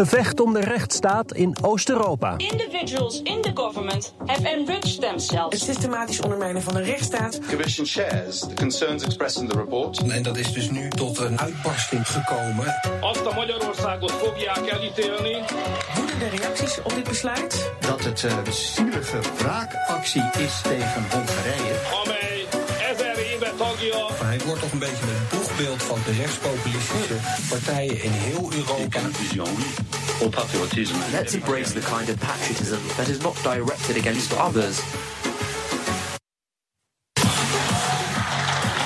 Gevecht om de rechtsstaat in Oost-Europa. Individuals in the government have enriched themselves. Het systematisch ondermijnen van de rechtsstaat. The Commission shares the concerns expressed in the report. En dat is dus nu tot een uitbarsting gekomen. Woeden de reacties op dit besluit? Dat het uh, zielige wraakactie is tegen Hongarije. Tagja. Hij wordt toch een beetje een boegbeeld van de rechtspopulistische partijen in heel Europa. Let's embrace the kind of patriotism that is not directed against others.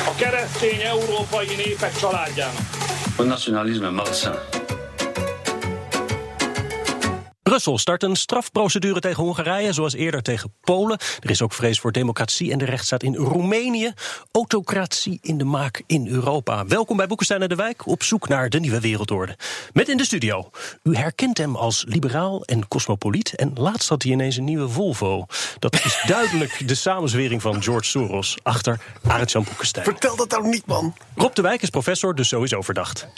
A keresztény európai népek családjának. A nationalisme malsain. Brussel start een strafprocedure tegen Hongarije, zoals eerder tegen Polen. Er is ook vrees voor democratie en de rechtsstaat in Roemenië. Autocratie in de maak in Europa. Welkom bij Boekenstein en de Wijk, op zoek naar de nieuwe wereldorde. Met in de studio. U herkent hem als liberaal en cosmopoliet. En laatst had hij ineens een nieuwe Volvo. Dat is duidelijk de samenzwering van George Soros achter Arend-Jan Boekenstein. Vertel dat nou niet, man. Rob de Wijk is professor, dus sowieso verdacht.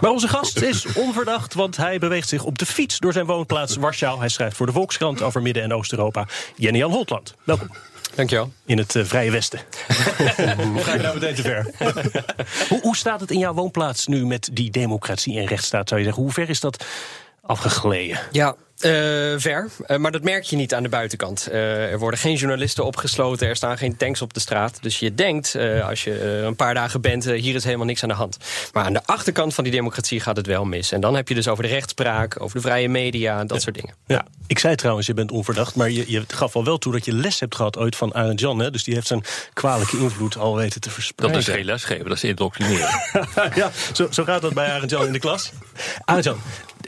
Maar onze gast is onverdacht, want hij beweegt zich op de fiets door zijn woonplaats Warschau. Hij schrijft voor de Volkskrant over Midden- en Oost-Europa. Jenny Jan Holtland, welkom. Dankjewel. In het uh, Vrije Westen. hoe ga je nou meteen te ver? hoe, hoe staat het in jouw woonplaats nu met die democratie en rechtsstaat, zou je zeggen? Hoe ver is dat afgegleden? Ja, uh, ver, uh, maar dat merk je niet aan de buitenkant. Uh, er worden geen journalisten opgesloten, er staan geen tanks op de straat. Dus je denkt, als je een paar dagen bent, hier is helemaal niks aan de hand. Maar aan de achterkant van die democratie gaat het wel mis. En dan heb je dus over de rechtspraak, over de vrije media, dat ja. soort dingen. Ja. Ik zei trouwens, je bent onverdacht, maar je, je gaf al wel toe dat je les hebt gehad ooit van Arend Jan. Hè? Dus die heeft zijn kwalijke invloed al weten te verspreiden. Dat is geen lesgeven, dat is indoctrineren. ja, zo, zo gaat dat bij Arend Jan in de klas. Arend Jan,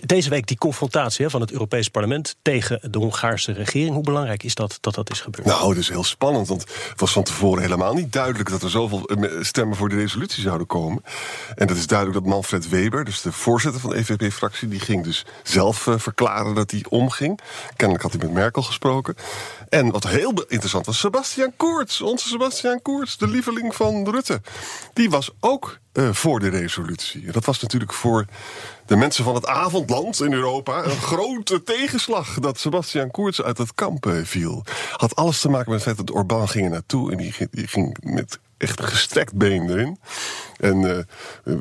deze week die confrontatie van het Europees Parlement tegen de Hongaarse regering. Hoe belangrijk is dat dat dat is gebeurd? Nou, het is heel spannend, want het was van tevoren helemaal niet duidelijk dat er zoveel stemmen voor de resolutie zouden komen. En dat is duidelijk dat Manfred Weber, dus de voorzitter van de EVP-fractie, die ging dus zelf uh, verklaren dat hij omging. Kennelijk had hij met Merkel gesproken. En wat heel interessant was, Sebastian Koerts, onze Sebastian Koerts, de lieveling van Rutte. Die was ook uh, voor de resolutie. En dat was natuurlijk voor de mensen van het avondland in Europa een grote tegenslag dat Sebastian Koerts uit het kamp uh, viel. Had alles te maken met het feit dat Orbán ging er naartoe en die, die ging met echt gestrekt been erin. En uh,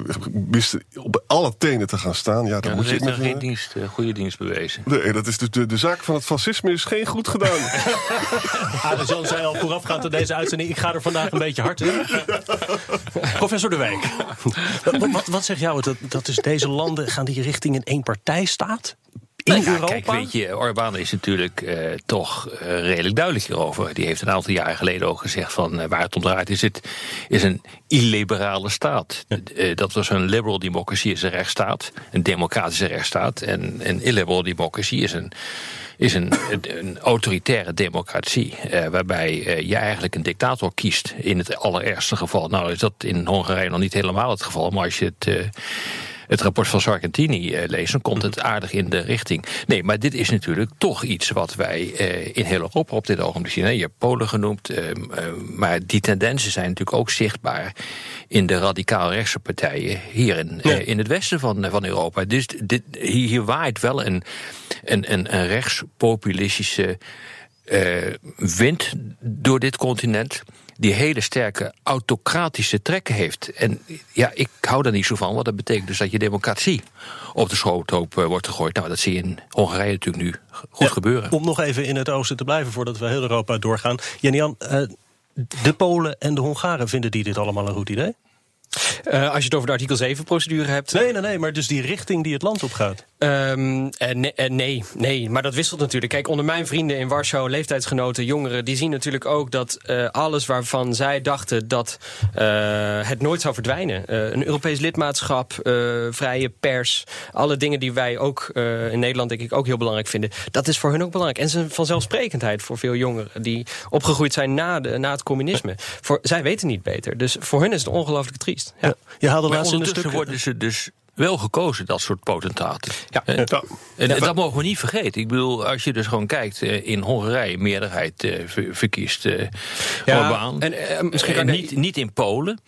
wist op alle tenen te gaan staan. Ja, dan ja, moet je heeft met, geen dienst, uh, goede dienst bewezen. Nee, dat is de, de, de zaak van het fascisme is geen goed gedaan. Jan zei al voorafgaand aan deze uitzending... ik ga er vandaag een beetje hard in. Professor De Wijk, wat, wat, wat zegt jou? Dat, dat is deze landen, gaan die richting een eenpartijstaat? In nou ja, Europa? Kijk, weet je, Orbán is natuurlijk uh, toch uh, redelijk duidelijk hierover. Die heeft een aantal jaar geleden ook gezegd van uh, waar het om draait is het is een illiberale staat. Ja. dat was een liberal democracy is een rechtsstaat, een democratische rechtsstaat en een illiberal democracy is een is een, een autoritaire democratie. Uh, waarbij je eigenlijk een dictator kiest. In het allerergste geval. Nou is dat in Hongarije nog niet helemaal het geval. Maar als je het. Uh, het rapport van Sargentini uh, lezen, dan komt het aardig in de richting. Nee, maar dit is natuurlijk toch iets wat wij uh, in heel Europa op dit ogenblik zien. Je hebt Polen genoemd, uh, maar die tendensen zijn natuurlijk ook zichtbaar in de radicaal rechtse partijen hier in, ja. in het westen van, van Europa. Dus dit, hier, waait wel een, een, een, een rechtspopulistische wind door dit continent die hele sterke autocratische trekken heeft. En ja, ik hou daar niet zo van, want dat betekent dus dat je democratie op de schoothoop uh, wordt gegooid. Nou, dat zie je in Hongarije natuurlijk nu goed ja, gebeuren. Om nog even in het oosten te blijven voordat we heel Europa doorgaan. Janian, uh, de Polen en de Hongaren, vinden die dit allemaal een goed idee? Uh, als je het over de artikel 7-procedure hebt. Nee, nee, nee, maar dus die richting die het land op gaat. Um, nee, nee, nee, maar dat wisselt natuurlijk. Kijk, onder mijn vrienden in Warschau, leeftijdsgenoten, jongeren, die zien natuurlijk ook dat alles waarvan zij dachten dat het nooit zou verdwijnen. een Europees lidmaatschap, vrije pers, alle dingen die wij ook in Nederland denk ik ook heel belangrijk vinden, dat is voor hun ook belangrijk. En zijn vanzelfsprekendheid voor veel jongeren die opgegroeid zijn na, de, na het communisme. Voor, zij weten niet beter. Dus voor hun is het ongelooflijk triest. Ja. Je haalde laatst in een ondertussen stuk... worden ze dus wel gekozen, dat soort potentaten. Ja. En dat mogen we niet vergeten. Ik bedoel, als je dus gewoon kijkt, eh, in Hongarije meerderheid eh, ver- verkiest eh Ja, Orbán. en, misschien kan- niet, niet in Polen.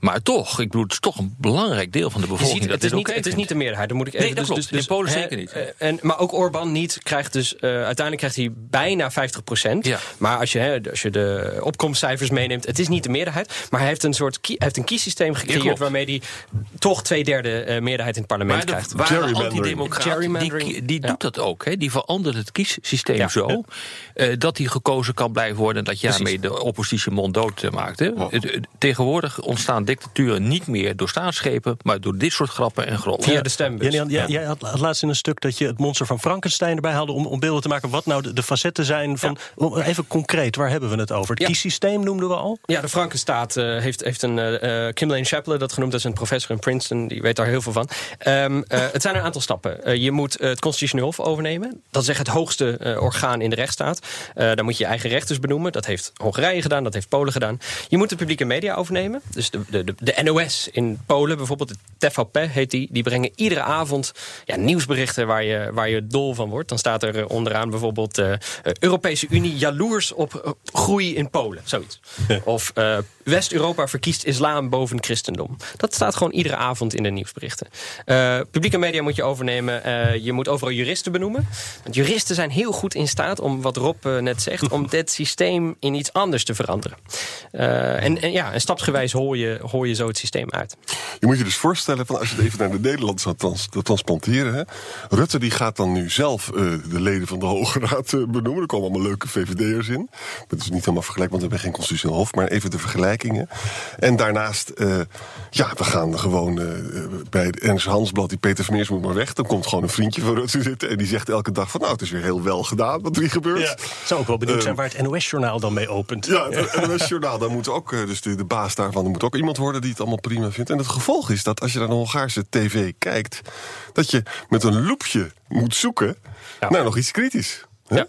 Maar toch, ik bedoel, het is toch een belangrijk deel van de bevolking ziet, dat het, is niet, het is niet de meerderheid. Dan moet ik Nee, even, dat dus, klopt. Dus, In Polen hè, zeker niet. eh, En, maar ook Orbán niet krijgt dus eh, uiteindelijk krijgt hij bijna 50 procent. Ja. Maar als je, hè, als je de opkomstcijfers meeneemt, het is niet de meerderheid. Maar hij heeft een soort hij heeft een kiessysteem gecreëerd waarmee hij toch twee derde eh, meerderheid in het parlement Maar de krijgt. antidemocraat, die, die Ja. doet dat ook. Hè? Die verandert het kiessysteem Ja. zo... eh, dat hij gekozen kan blijven worden... en dat je daarmee de oppositie monddood eh, maakt. Hè? Tegenwoordig ontstaan dictaturen niet meer door staatsschepen... maar door dit soort grappen en grollen. Via de stembus. Jij, jij had, had laatst in een stuk dat je het monster van Frankenstein erbij haalde... om, om beelden te maken wat nou de, de facetten zijn van... Even concreet, waar hebben we het over? Het Ja. kiessysteem noemden we al? Ja, de Frankenstaat eh, heeft, heeft een. eh eh, Kim Lane Chaplin, dat genoemd, dat is een professor in Princeton, die weet daar heel veel van. Ehm, eh, het zijn een aantal stappen. Je moet het Constitutioneel Hof overnemen. Dat is echt het hoogste eh, orgaan in de rechtsstaat. Eh daar moet je je eigen rechters benoemen. Dat heeft Hongarije gedaan, dat heeft Polen gedaan. Je moet de publieke media overnemen. Dus de, de, de, de NOS in Polen, bijvoorbeeld, de TVP heet die. Die brengen iedere avond ja, nieuwsberichten waar je, waar je dol van wordt. Dan staat er eh, onderaan bijvoorbeeld eh, eh, Europese Unie jaloers op groei in Polen. Zoiets. Of West-Europa verkiest islam boven christendom. Dat staat gewoon iedere avond in de nieuwsberichten. Publieke media moet je overnemen. Je moet overal juristen benoemen. Want juristen zijn heel goed in staat om, wat Rob net zegt... om dit systeem in iets anders te veranderen. En, en ja, en stapsgewijs hoor je, hoor je zo het systeem uit. Je moet je dus voorstellen, van als je het even naar de Nederland zou trans transplanteren. Hè? Rutte die gaat dan nu zelf eh, de leden van de Hoge Raad eh, benoemen. Er komen allemaal leuke VVD'ers in. Dat is niet helemaal vergelijkbaar, want we hebben geen constitutioneel hof. Maar even de vergelijkingen. En daarnaast, eh, ja, we gaan gewoon eh, bij het Ernst Hansblad, die Peter Vermeers moet maar weg. Dan komt gewoon een vriendje van Rutte zitten. En die zegt elke dag van, nou, het is weer heel wel gedaan wat er hier gebeurt. Ja. Zou ook wel benieuwd zijn Ehm, waar het NOS-journaal dan mee opent. Ja, het NOS Journaal, daar moet ook, eh, dus de, de baas daarvan, er moet ook iemand worden die het allemaal prima vindt. En het gevolg is dat als je naar de Hongaarse tv kijkt, dat je met een loepje moet zoeken naar nog iets kritisch. Hè? Ja.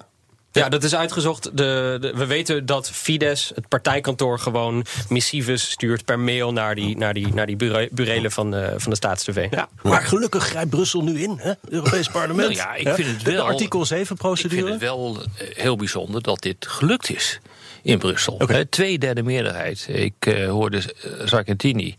Ja, dat is uitgezocht. De, de- we weten dat Fidesz, het partijkantoor, gewoon missives stuurt per mail naar die, naar die, naar die bure- burelen van de, van de Staatstv. Ja, maar gelukkig grijpt Brussel nu in, hè? Europees parlement. Nou ja, ik vind het De wel- artikel Ik 7-procedure. vind het wel eh, heel bijzonder dat dit gelukt is in Brussel. Hè, Twee derde meerderheid. Ik eh, hoorde eh, Sargentini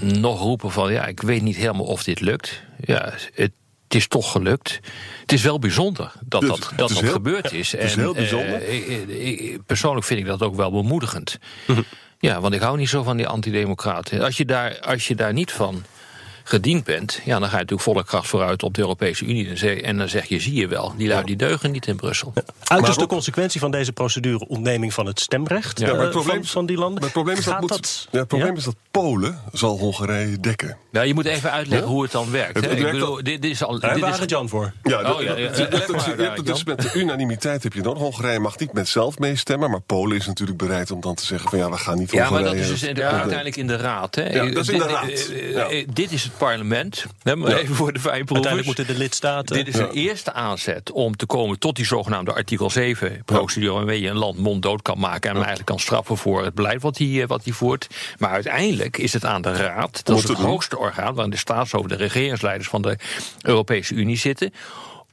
nog roepen van... ja, ik weet niet helemaal of dit lukt. Ja, het, het is toch gelukt. Het is wel bijzonder dat Dus dat, dat, is dat heel- gebeurd is. het is En, heel bijzonder. eh, ik- ik- ik- persoonlijk vind ik dat ook wel bemoedigend. Mhm. Ja, want ik hou niet zo van die antidemocraten. Als je daar, als je daar niet van gediend bent... Ja, dan ga je natuurlijk volle kracht vooruit op de Europese Unie. En zeg- En dan zeg je, zie je wel, die lui die deugen niet in Brussel. Uiterste Rob- consequentie van deze procedure ontneming van het stemrecht Ja, maar eh, het probleem, van, van die landen. maar het probleem is dat, Gaat moet- dat- ja, het probleem Ja? is dat Polen zal Hongarije dekken. Nou, je moet even uitleggen Ja? hoe het dan werkt. Het- hè. het Ik werkt bedoel, al- dit, dit is al. Daar dit we is, Jan voor. Ja, Oh, dat- ja, ja, ja, maar, het dus met de unanimiteit heb je nodig. Hongarije mag niet met zelf meestemmen, maar Polen is natuurlijk bereid om dan te zeggen van ja, we gaan niet Ja, maar Hongarije. dat is dus in de- Ja. uiteindelijk in de raad. Hè. Ja, dat is in de raad. eh, Ja. eh, Dit is het parlement. Hè, maar. Even voor de fijnproevers. Uiteindelijk moeten de lidstaten... Dit is een eerste aanzet om te komen tot die zogenaamde artikel 7-procedure... waarmee je een land monddood kan maken en hem eigenlijk kan straffen voor het beleid wat hij, eh, wat hij voert. Maar uiteindelijk is het aan de Raad, dat is het hoogste orgaan... waarin de staatshoofden, de regeringsleiders van de Europese Unie zitten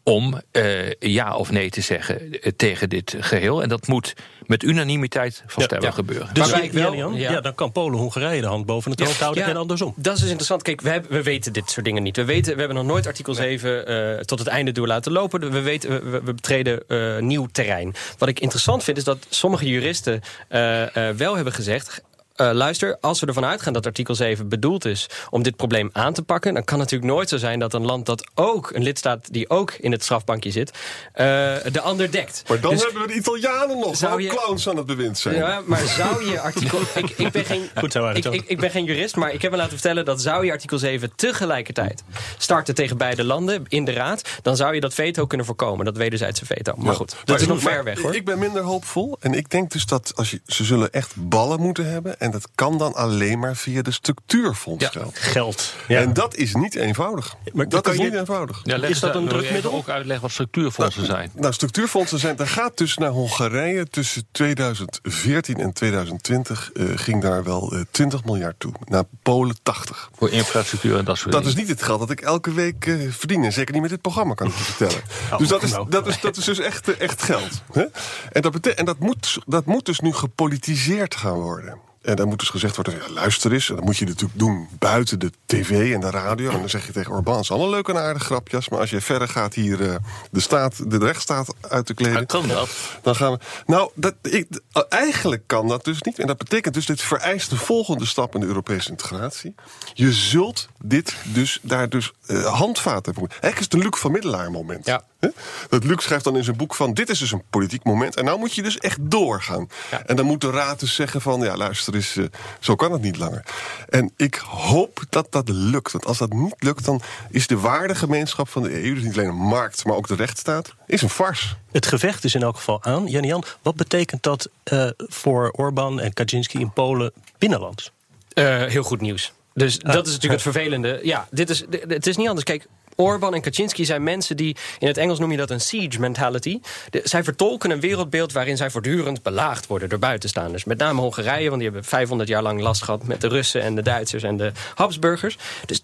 om eh, ja of nee te zeggen eh, tegen dit geheel. En dat moet met unanimiteit van Ja, stemmen ja. gebeuren. Dus ik wel- ja. ja. dan kan Polen Hongarije de hand boven het hoofd houden Ja, en andersom. Dat is dus interessant. Kijk, we, hebben, we weten dit soort dingen niet. We, weten, we hebben nog nooit artikel 7 eh, tot het einde door laten lopen. We, weten, we- betreden eh, nieuw terrein. Wat ik interessant vind, is dat sommige juristen eh, eh, wel hebben gezegd... eh, luister, als we ervan uitgaan dat artikel 7 bedoeld is om dit probleem aan te pakken, dan kan het natuurlijk nooit zo zijn dat een land dat ook, een lidstaat die ook in het strafbankje zit, eh, de ander dekt. Maar dan Dus- hebben we de Italianen nog, Zou je- clowns aan het bewind zijn. Ja, maar zou je artikel... ik, ik, ben geen, Goed zo, Arend ik, ik, ik ben geen jurist, maar ik heb me laten vertellen... dat zou je artikel 7 tegelijkertijd starten tegen beide landen in de Raad... dan zou je dat veto kunnen voorkomen, dat wederzijdse veto. Maar Ja. goed, dat Maar is nog maar ver weg, hoor. Ik ben minder hoopvol. En ik denk dus dat als je, ze zullen echt ballen moeten hebben. En dat kan dan alleen maar via de structuurfonds Ja, geld. geld. Ja. En dat is niet eenvoudig. Maar dat kan is je- niet eenvoudig. Ja, Is dat een drukmiddel? ook uitleggen wat structuurfondsen zijn? Nou, structuurfondsen zijn. Daar gaat dus naar Hongarije tussen 2014 en 2020 eh, ging daar wel eh, 20 miljard toe. Naar Polen 80. Voor infrastructuur en dat soort Dat is niet het geld dat ik elke week eh, verdien. En zeker niet met dit programma, kan ik je vertellen. dus dat is, nou. dat is, dat is dus echt, eh, echt geld. Hè? En, dat, bete- en dat, moet, dat moet dus nu gepolitiseerd gaan worden. En dan moet dus gezegd worden, ja, luister eens. En dat moet je natuurlijk doen buiten de tv en de radio. En dan zeg je tegen Orbán, het is allemaal leuk en aardig grapjes. Maar als je verder gaat hier eh, de, staat, de rechtsstaat uit te kleden... Ja, kan dat? Dan gaan we. Nou, dat, ik, eigenlijk kan dat dus niet. En dat betekent dus, dit vereist de volgende stap in de Europese integratie. Je zult dit dus daar dus eh, handvaten hebben. Eigenlijk is het een Luc van Middelaar moment. Ja. Dat Luc schrijft dan in zijn boek van... dit is dus een politiek moment en nou moet je dus echt doorgaan. En dan moet de raad dus zeggen van... ja, luister eens, eh, zo kan het niet langer. En ik hoop dat dat lukt. Want als dat niet lukt, dan is de waardegemeenschap van de EU... dus niet alleen een markt, maar ook de rechtsstaat... is een farce. Het gevecht is in elk geval aan. Jan Jan, wat betekent dat eh, voor Orbán en Kaczynski in Polen binnenlands? Eh, heel goed nieuws. Dus dat is natuurlijk het vervelende. Ja, dit is, het is niet anders. Kijk, Orbán en Kaczynski zijn mensen die... in het Engels noem je dat een siege mentality. Zij vertolken een wereldbeeld waarin zij voortdurend belaagd worden... door buitenstaanders. Met name Hongarije, want die hebben 500 jaar lang last gehad... met de Russen en de Duitsers en de Habsburgers. Dus d-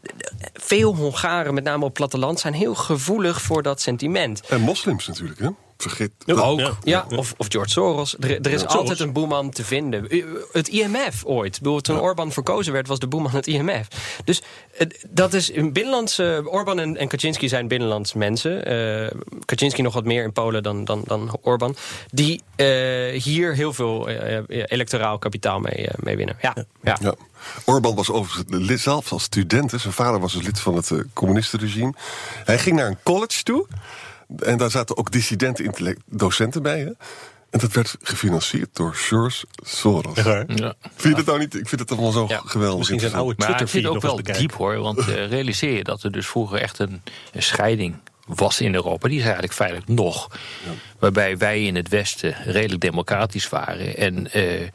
veel Hongaren, met name op platteland... zijn heel gevoelig voor dat sentiment. En moslims natuurlijk, hè? Vergeet Ook. Ja, Of, of George Soros. Er, er is Ja, altijd Soros. een boeman te vinden. Het IMF ooit. Ik bedoel, toen Orbán verkozen werd, was de boeman het IMF. Dus het- dat is een binnenlandse... Orbán en, en Kaczynski zijn binnenlands mensen. Eh Kaczynski nog wat meer in Polen dan, dan, dan Orbán. Die eh, hier heel veel eh, eh, electoraal kapitaal mee, eh, mee winnen. Ja, ja. Ja. Orbán was overigens zelf als student. hè. Zijn vader was dus lid van het eh, communistenregime. Hij ging naar een college toe. En daar zaten ook dissidente intellect- docenten bij. Hè? En dat werd gefinancierd door George Soros. Ja. Vind je dat nou niet? Ik vind het allemaal zo geweldig. Misschien zijn oude Maar het zit ook nog wel diep hoor. Want eh, realiseer je dat er dus vroeger echt een, een scheiding was in Europa. Die is eigenlijk feitelijk nog. Waarbij wij in het Westen redelijk democratisch waren. En eh,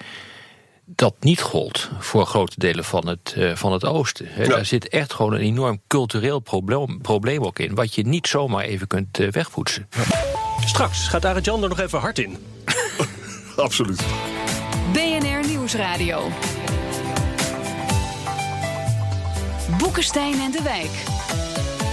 dat niet gold voor grote delen van het, eh, van het Oosten. Daar zit echt gewoon een enorm cultureel probleem, probleem ook in. Wat je niet zomaar even kunt eh, wegpoetsen. Straks gaat Arend Jan er nog even hard in. Absoluut. BNR Nieuwsradio. Boekenstein en de Wijk.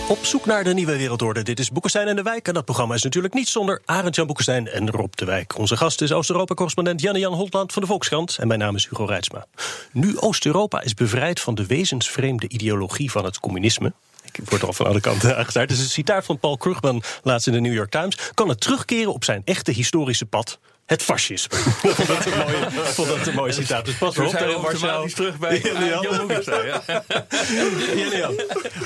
Op zoek naar de nieuwe wereldorde. Dit is Boekenstein en de Wijk. En dat programma is natuurlijk niet zonder Arend-Jan Boekenstein en Rob de Wijk. Onze gast is Oost-Europa-correspondent Janne-Jan Holtland van de Volkskrant. En mijn naam is Hugo Reitsma. Nu Oost-Europa is bevrijd van de wezensvreemde ideologie van het communisme. Ik word er al van alle kanten aangestaard. Het is een citaat van Paul Krugman, laatst in de New York Times. Kan het terugkeren op zijn echte historische pad. Het fascisme. Ik vond dat een mooie, ik vond dat een mooi citaat. Dus pas maar op tegen terug bij. Jan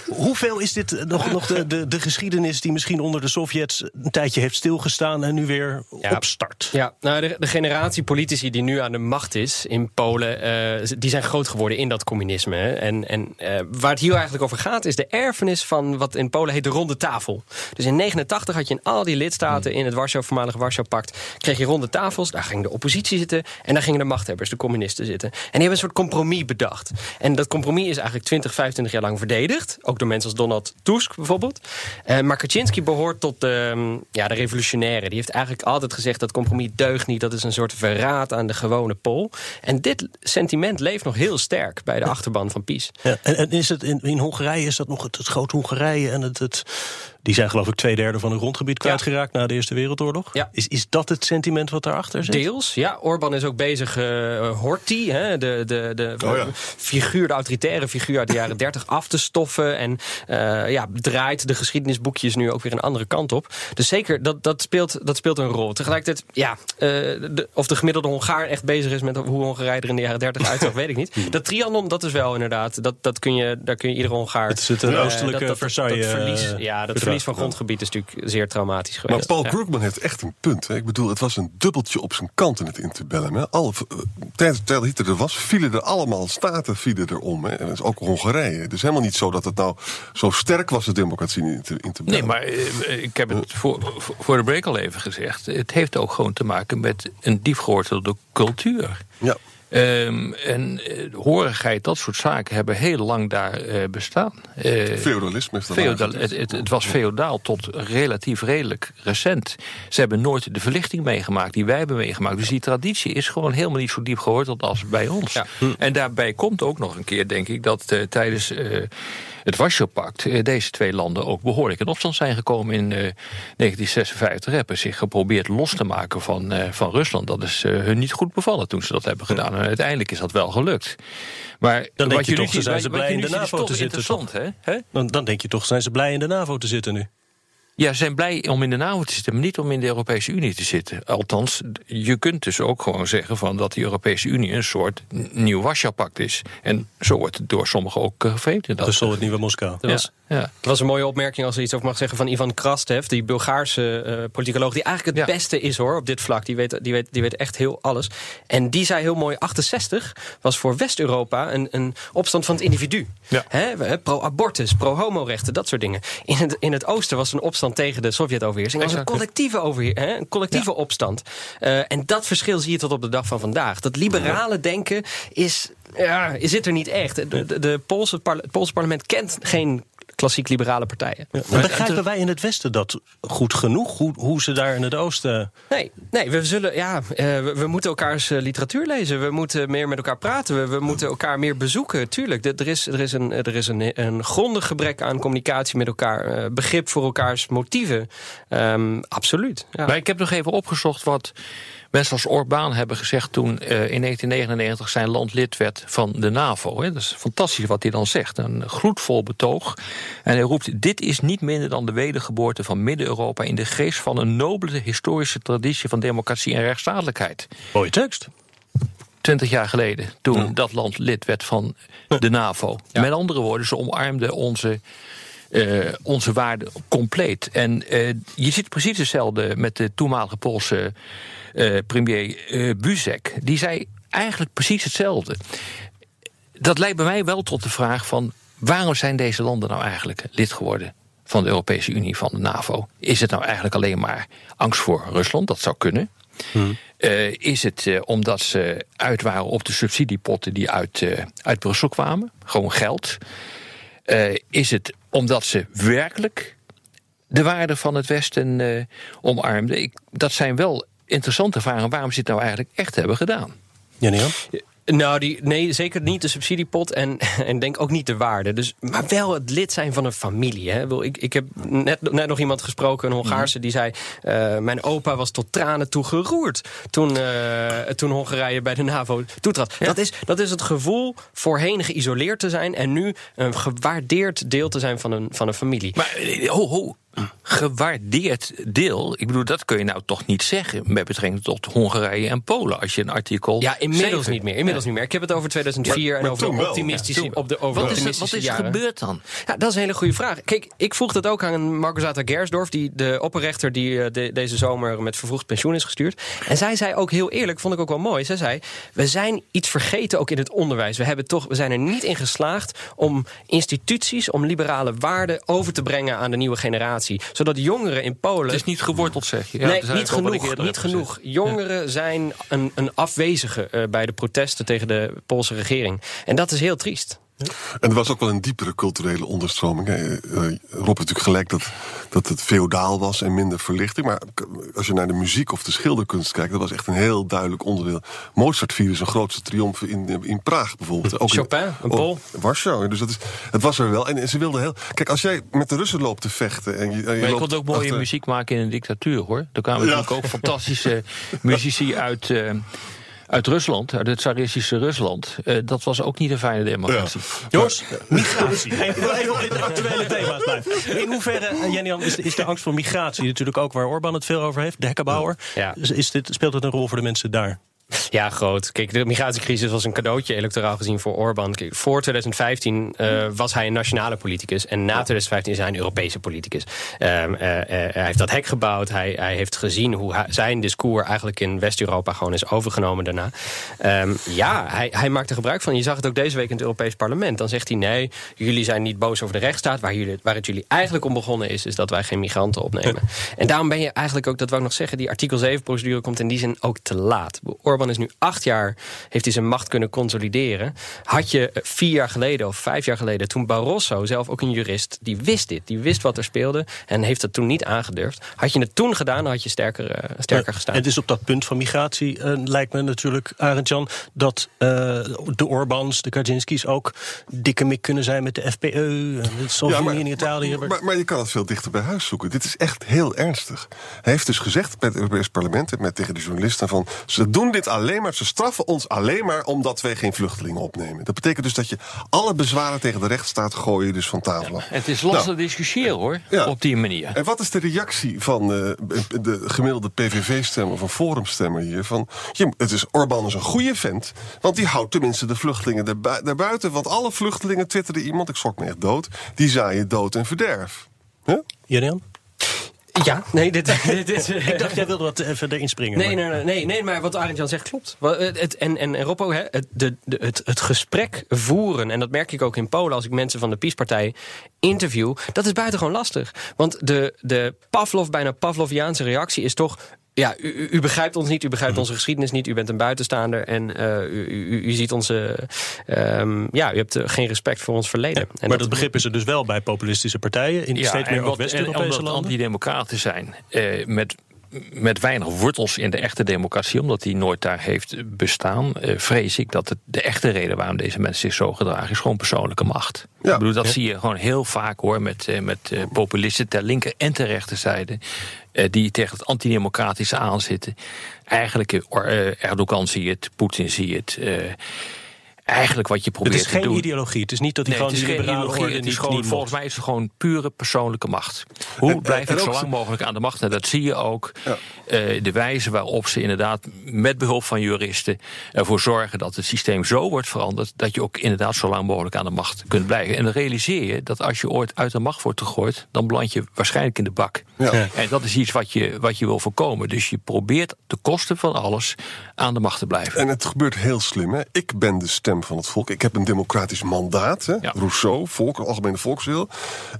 Hoeveel is dit nog, nog de, de, de geschiedenis die misschien onder de Sovjets een tijdje heeft stilgestaan en nu weer opstart? Ja, nou, de, de generatie politici die nu aan de macht is in Polen, eh, die zijn groot geworden in dat communisme. hè. En, en eh, waar het hier eigenlijk over gaat, is de erfenis van wat in Polen heet de ronde tafel. Dus in 89 had je in al die lidstaten in het Warschau, voormalige Warschau-pact, kreeg je ronde tafels. Daar ging de oppositie zitten en daar gingen de machthebbers, de communisten zitten. En die hebben een soort compromis bedacht. En dat compromis is eigenlijk 20, 25 jaar lang verdedigd. Ook door mensen als Donald Tusk bijvoorbeeld. Eh, maar Kaczynski behoort tot de, mm, ja, de revolutionaire. Die heeft eigenlijk altijd gezegd dat compromis deugt niet. Dat is een soort verraad aan de gewone Pool. En dit sentiment leeft nog heel sterk bij de achterban van PiS. Ja, en, en is het in, in Hongarije is dat nog het, het grote Hongarije en het, het, Die zijn geloof ik twee derde van hun grondgebied kwijtgeraakt na de Eerste Wereldoorlog. Ja. Is, is dat het sentiment wat daarachter zit? Deels, ja. Orbán is ook bezig, eh Horthy, hè, de, de, de Oh ja. figuur, de autoritaire figuur uit de jaren 30 af te stoffen. En eh, ja, draait de geschiedenisboekjes nu ook weer een andere kant op. Dus zeker, dat, dat, speelt, dat speelt een rol. Tegelijkertijd, ja, eh, de, of de gemiddelde Hongaar echt bezig is met hoe Hongarije er in de jaren 30 uitzag, weet ik niet. Dat Trianon, dat is wel inderdaad, dat, dat kun je, daar kun je iedere Hongaar... Het is het, een eh, oostelijke dat, dat, Versailles, dat verlies, eh, Ja, dat verdrag. Verlies van grondgebied is natuurlijk zeer traumatisch Maar geweest. Paul Ja. Krugman heeft echt een punt. Hè. Ik bedoel, het was een dubbeltje op zijn kant in het interbellum. Hè. Alle, eh, tijdens terwijl Hitler er was, vielen er allemaal staten vielen er om. Hè. En dat is ook Hongarije. Het is helemaal niet zo dat het nou zo sterk was, de democratie in het Nee, interbellum. maar eh, ik heb het voor, voor- voor de break al even gezegd. Het heeft ook gewoon te maken met een diep gewortelde cultuur. Ja. Ehm, en eh, horigheid, dat soort zaken hebben heel lang daar eh, bestaan. Eh, Feudalisme is dat eigenlijk. het, het, het was feodaal tot relatief redelijk recent. Ze hebben nooit de verlichting meegemaakt die wij hebben meegemaakt. Dus die traditie is gewoon helemaal niet zo diep geworteld als bij ons. Ja. En daarbij komt ook nog een keer, denk ik, dat eh, tijdens eh, het Warschau-pact eh, deze twee landen ook behoorlijk in opstand zijn gekomen in eh, 1956. Hebben zich geprobeerd los te maken van, eh, van Rusland. Dat is eh, hun niet goed bevallen toen ze dat hebben gedaan. En uiteindelijk is dat wel gelukt. Maar Dan denk je toch, zijn ze blij in de NAVO te zitten, hè? Hè? Dan, dan denk je toch, zijn ze blij in de NAVO te zitten nu? Ja, ze zijn blij om in de NAVO te zitten, maar niet om in de Europese Unie te zitten. Althans, je kunt dus ook gewoon zeggen van dat de Europese Unie een soort nieuw Warschau-pact is. En zo wordt het door sommigen ook gevreemd. in dat Dus zo het nieuwe Moskou. Was, Ja. dat was een mooie opmerking, als er iets over mag zeggen, van Ivan Krastev, die Bulgaarse eh, politicoloog, die eigenlijk het Ja. beste is hoor op dit vlak. Die weet, die, weet, die weet echt heel alles. En die zei heel mooi: 68 was voor West-Europa een, een opstand van het individu. Ja. Pro-abortus, pro-homorechten, dat soort dingen. In het, in het oosten was een opstand tegen de Sovjet-overheersing. Het was een collectieve, overheer, hè, een collectieve opstand. Eh, en dat verschil zie je tot op de dag van vandaag. Dat liberale denken is, ja, zit er niet echt. De, de, de Poolse het Poolse parlement kent geen klassiek liberale partijen. Maar begrijpen wij in het Westen dat goed genoeg? Hoe, hoe ze daar in het Oosten... Nee, nee we, zullen, ja, eh, we, we moeten elkaars eh, literatuur lezen. We moeten meer met elkaar praten. We, we moeten elkaar meer bezoeken. Tuurlijk, de- er is, er is, een, er is een, een grondig gebrek aan communicatie met elkaar. eh, begrip voor elkaars motieven. Ehm, absoluut. Ja. Maar ik heb nog even opgezocht wat mensen als Orbán hebben gezegd toen eh, in 1999 zijn land lid werd van de NAVO. Hè. Dat is fantastisch wat hij dan zegt. Een gloedvol betoog. En hij roept: Dit is niet minder dan de wedergeboorte van Midden-Europa in de geest van een nobele historische traditie van democratie en rechtsstatelijkheid. Mooie tekst. 20 jaar geleden, toen dat land lid werd van de NAVO. Met andere woorden, ze omarmden onze, eh, onze waarden compleet. En eh, je ziet precies hetzelfde met de toenmalige Poolse eh, premier Buzek. Die zei eigenlijk precies hetzelfde. Dat leidt bij mij wel tot de vraag van... waarom zijn deze landen nou eigenlijk lid geworden van de Europese Unie, van de NAVO? Is het nou eigenlijk alleen maar angst voor Rusland? Dat zou kunnen. Eh, is het omdat ze uit waren op de subsidiepotten die uit, uit Brussel kwamen? Gewoon geld. Eh, is het omdat ze werkelijk de waarde van het Westen eh, omarmden? Ik, dat zijn wel interessante vragen waarom ze het nou eigenlijk echt hebben gedaan. Jan-Jan? Nou, die, nee, zeker niet de subsidiepot en, en denk ook niet de waarde. Dus, maar wel het lid zijn van een familie. Hè. Ik Ik, heb net, net nog iemand gesproken, een Hongaarse, die zei... eh, mijn opa was tot tranen toe geroerd toen, eh, toen Hongarije bij de NAVO toetrad. Dat, is, dat is het gevoel voorheen geïsoleerd te zijn... en nu een gewaardeerd deel te zijn van een, van een familie. Maar eh, ho, ho, gewaardeerd deel. Ik bedoel, dat kun je nou toch niet zeggen met betrekking tot Hongarije en Polen. Als je een artikel. Ja, inmiddels niet meer. Inmiddels niet meer. Ik heb het over 2004 Maar- en maar over de optimistische, Ja, op de, over Wat is, er, wat optimistische is er jaren. gebeurd dan? Ja, dat is een hele goede vraag. Kijk, ik vroeg dat ook aan Margozata Gersdorf, die de opperrechter die eh, de- deze zomer met vervroegd pensioen is gestuurd. En zij zei ook heel eerlijk, vond ik ook wel mooi. Zij zei: We zijn iets vergeten ook in het onderwijs. We, hebben toch, we zijn er niet in geslaagd om instituties, om liberale waarden over te brengen aan de nieuwe generatie. Zodat jongeren in Polen. Het is niet geworteld, zeg je. Ja, nee, niet genoeg. Niet genoeg. Jongeren zijn een, een afwezige eh, bij de protesten tegen de Poolse regering. En dat is heel triest. En er was ook wel een diepere culturele onderstroming. hè. Eh, Rob heeft natuurlijk gelijk dat, dat het feodaal was en minder verlichting. Maar als je naar de muziek of de schilderkunst kijkt... dat was echt een heel duidelijk onderdeel. Mozart vierde zijn grootste triomf in, in Praag bijvoorbeeld. Ook in- Chopin, een Pool. Oh, Warschau. Dus dat is, het was er wel. En ze wilden heel... Kijk, als jij met de Russen loopt te vechten... En je, en je Maar je loopt kon ook mooie achter- muziek maken in een dictatuur, hoor. Er kwamen Ja. natuurlijk ook fantastische muzici uit, eh, uit Rusland, uit het tsaristische Rusland. Eh, dat was ook niet een fijne democratie. Jongens, migratie. Even, in de actuele thema's blijven. In hoeverre, eh, Jenny-Jan, is, is de angst voor migratie natuurlijk ook waar Orbán het veel over heeft? De hekkenbouwer. Ja. Is, is dit, speelt het een rol voor de mensen daar? Ja, groot. Kijk, de migratiecrisis was een cadeautje electoraal gezien voor Orbán. Kijk, voor 2015 eh, was hij een nationale politicus. En na 2015 is hij een Europese politicus. Ehm, eh, eh, hij heeft dat hek gebouwd. Hij, hij heeft gezien hoe hij- zijn discours eigenlijk in West-Europa gewoon is overgenomen daarna. Ehm, ja, hij, hij maakt er gebruik van. Je zag het ook deze week in het Europees Parlement. Dan zegt hij nee, jullie zijn niet boos over de rechtsstaat. Waar, jullie, waar het jullie eigenlijk om begonnen is, is dat wij geen migranten opnemen. En daarom ben je eigenlijk ook, dat wou ik nog zeggen, die artikel 7 procedure komt in die zin ook te laat. Orbán is nu acht jaar, heeft hij zijn macht kunnen consolideren. Had je eh, vier jaar geleden of vijf jaar geleden, toen Barroso, zelf ook een jurist, die wist dit, die wist wat er speelde en heeft het toen niet aangedurfd. Had je het toen gedaan, dan had je sterker, eh, sterker gestaan. Het is op dat punt van migratie, eh, lijkt me natuurlijk, Arend-Jan... dat eh, de Orbans, de Kaczynskis ook dikke mik kunnen zijn met de FPE... in Italië. Maar, maar, maar je kan het veel dichter bij huis zoeken. Dit is echt heel ernstig. Hij heeft dus gezegd bij het Europees Parlement... en met, tegen de journalisten van... ze doen dit alleen maar, ze straffen ons alleen maar... omdat wij geen vluchtelingen opnemen. Dat betekent dus dat je alle bezwaren tegen de rechtsstaat... gooien dus van tafel af. Het is lastig Nou, te discussiëren, hoor, Ja. op die manier. En wat is de reactie van eh, de gemiddelde PVV-stemmer of een forumstemmer hier? Van, je, het is, Orbán is een goede vent, want die houdt tenminste de vluchtelingen daarbu- daarbuiten. Want alle vluchtelingen, twitterde iemand, ik schrok me echt dood, die zaaien dood en verderf. Huh? Ja, nee, dit, dit, dit Ik dacht, jij wilde wat even erin springen. Nee, maar- nee, nee, nee, maar wat Arend Jan zegt klopt. Wel, Het, en, en, en Robbo, hè, het, de, de, het, het gesprek voeren, en dat merk ik ook in Polen als ik mensen van de PiS-partij interview, dat is buitengewoon lastig. Want de, de Pavlov, bijna Pavloviaanse reactie is toch. Ja, u, u- begrijpt ons niet, u begrijpt onze geschiedenis niet, u bent een buitenstaander en eh, u, u, u ziet onze. ehm, ja, u hebt eh, geen respect voor ons verleden. En maar dat begrip is er dus wel bij populistische partijen... in steeds meer West-Europese landen. antidemocraten zijn, eh, met, met weinig wortels in de echte democratie, omdat die nooit daar heeft bestaan, eh, vrees ik dat het, de echte reden waarom deze mensen zich zo gedragen is gewoon persoonlijke macht. Ja. Ik bedoel, dat Ja. zie je gewoon heel vaak hoor, met, eh, met populisten ter linker en ter rechterzijde. Eh, die tegen het antidemocratische aanzitten. Eigenlijk, eh, eh, Erdogan zie het, Poetin zie het. Eigenlijk wat je Het probeert is te geen doen. ideologie. Het is niet dat hij Nee, gewoon het is die geen liberale ideologie. orde Het is niet- gewoon, niet volgens mij is het gewoon pure persoonlijke macht. Hoe En- blijf en ik zo lang mogelijk aan de macht? En dat zie je ook. eh, de wijze waarop ze inderdaad met behulp van juristen ervoor zorgen dat het systeem zo wordt veranderd dat je ook inderdaad zo lang mogelijk aan de macht kunt blijven. En dan realiseer je dat als je ooit uit de macht wordt gegooid, dan beland je waarschijnlijk in de bak. Ja. Ja. En dat is iets wat je, wat je wil voorkomen. Dus je probeert de kosten van alles aan de macht te blijven. En het gebeurt heel slim. Hè? Ik ben de stem van het volk. Ik heb een democratisch mandaat. Hè? Ja. Rousseau, volk, algemene volkswil.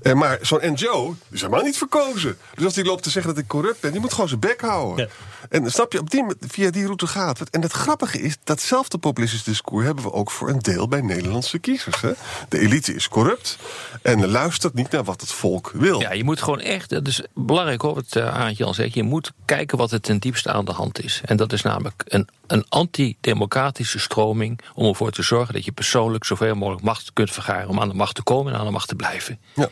Eh, maar zo'n NGO is helemaal niet verkozen. Dus als die loopt te zeggen dat ik corrupt ben, die moet gewoon zijn bek houden. Ja. En snap je, op die, via die route gaat het. En het grappige is, datzelfde populistisch discours hebben we ook voor een deel bij Nederlandse kiezers. Hè? De elite is corrupt en luistert niet naar wat het volk wil. Ja, je moet gewoon echt, dat is belangrijk hoor, wat uh, Aantje al zegt. Je moet kijken wat er ten diepste aan de hand is. En dat is namelijk een, een antidemocratische stroming om ervoor te zorgen dat je persoonlijk zoveel mogelijk macht kunt vergaren om aan de macht te komen en aan de macht te blijven. Ja.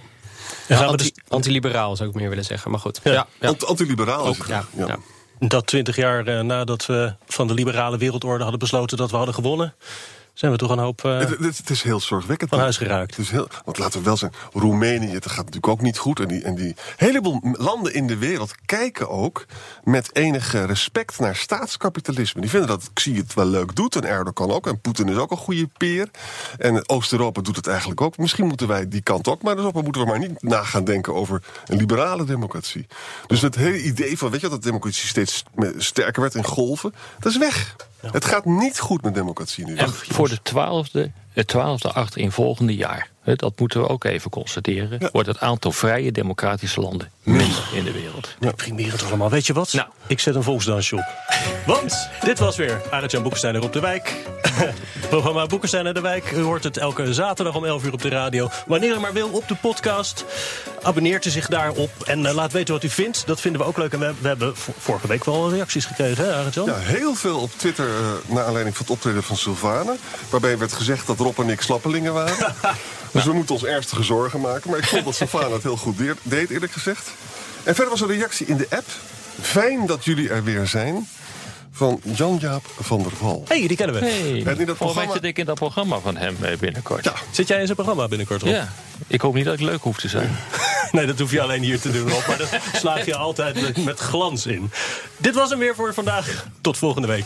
We Anti, dus Antiliberaal zou ik meer willen zeggen, maar goed. Ja. Ja, Ant- Antiliberaal is het. Ja, ja. dat twintig jaar eh, nadat we van de liberale wereldorde hadden besloten dat we hadden gewonnen, zijn we toch een hoop eh, Het, het- het is heel zorgwekkend. van huis geraakt. Het is heel, want laten we wel zijn, Roemenië, het gaat natuurlijk ook niet goed. En die, en die heleboel landen in de wereld kijken ook met enige respect naar staatskapitalisme. Die vinden dat Xi het wel leuk doet en Erdogan ook. En Poetin is ook een goede peer. En Oost-Europa doet het eigenlijk ook. Misschien moeten wij die kant ook maar eens op. Maar moeten we maar niet na gaan denken over een liberale democratie. Dus het hele idee van, weet je, dat de democratie steeds sterker werd in golven, dat is weg. Het gaat niet goed met democratie nu. Voor de twaalfde, het twaalfde achter in volgende jaar, dat moeten we ook even constateren, Ja. wordt het aantal vrije democratische landen minder in de wereld. Deprimerend allemaal. Weet je wat? Nou. Ik zet een volksdansje op. Want dit was weer Arend-Jan Boekenstein er op de wijk. Programma Boekenstein en de Wijk. U hoort het elke zaterdag om 11 uur op de radio. Wanneer u maar wil op de podcast. Abonneert u zich daarop en eh, laat weten wat u vindt. Dat vinden we ook leuk. En we, we hebben vorige week wel reacties gekregen, hè Arend-Jan? Ja, heel veel op Twitter eh naar aanleiding van het optreden van Sylvane. Waarbij werd gezegd dat Rob en ik slappelingen waren. dus we moeten ons ernstige zorgen maken. Maar ik vond dat Sylvane het heel goed deed, eerlijk gezegd. En verder was er een reactie in de app. Fijn dat jullie er weer zijn. Van Jan-Jaap van der Val. hey, die kennen we. Hey, En in dat programma- zit ik in dat programma van hem eh, binnenkort. Ja. Zit jij in zijn programma binnenkort op? Ja, ik hoop niet dat ik leuk hoef te zijn. Nee, dat hoef je alleen hier te doen, Rob. Maar dat slaag je altijd met- met glans in. Dit was hem weer voor vandaag. Tot volgende week.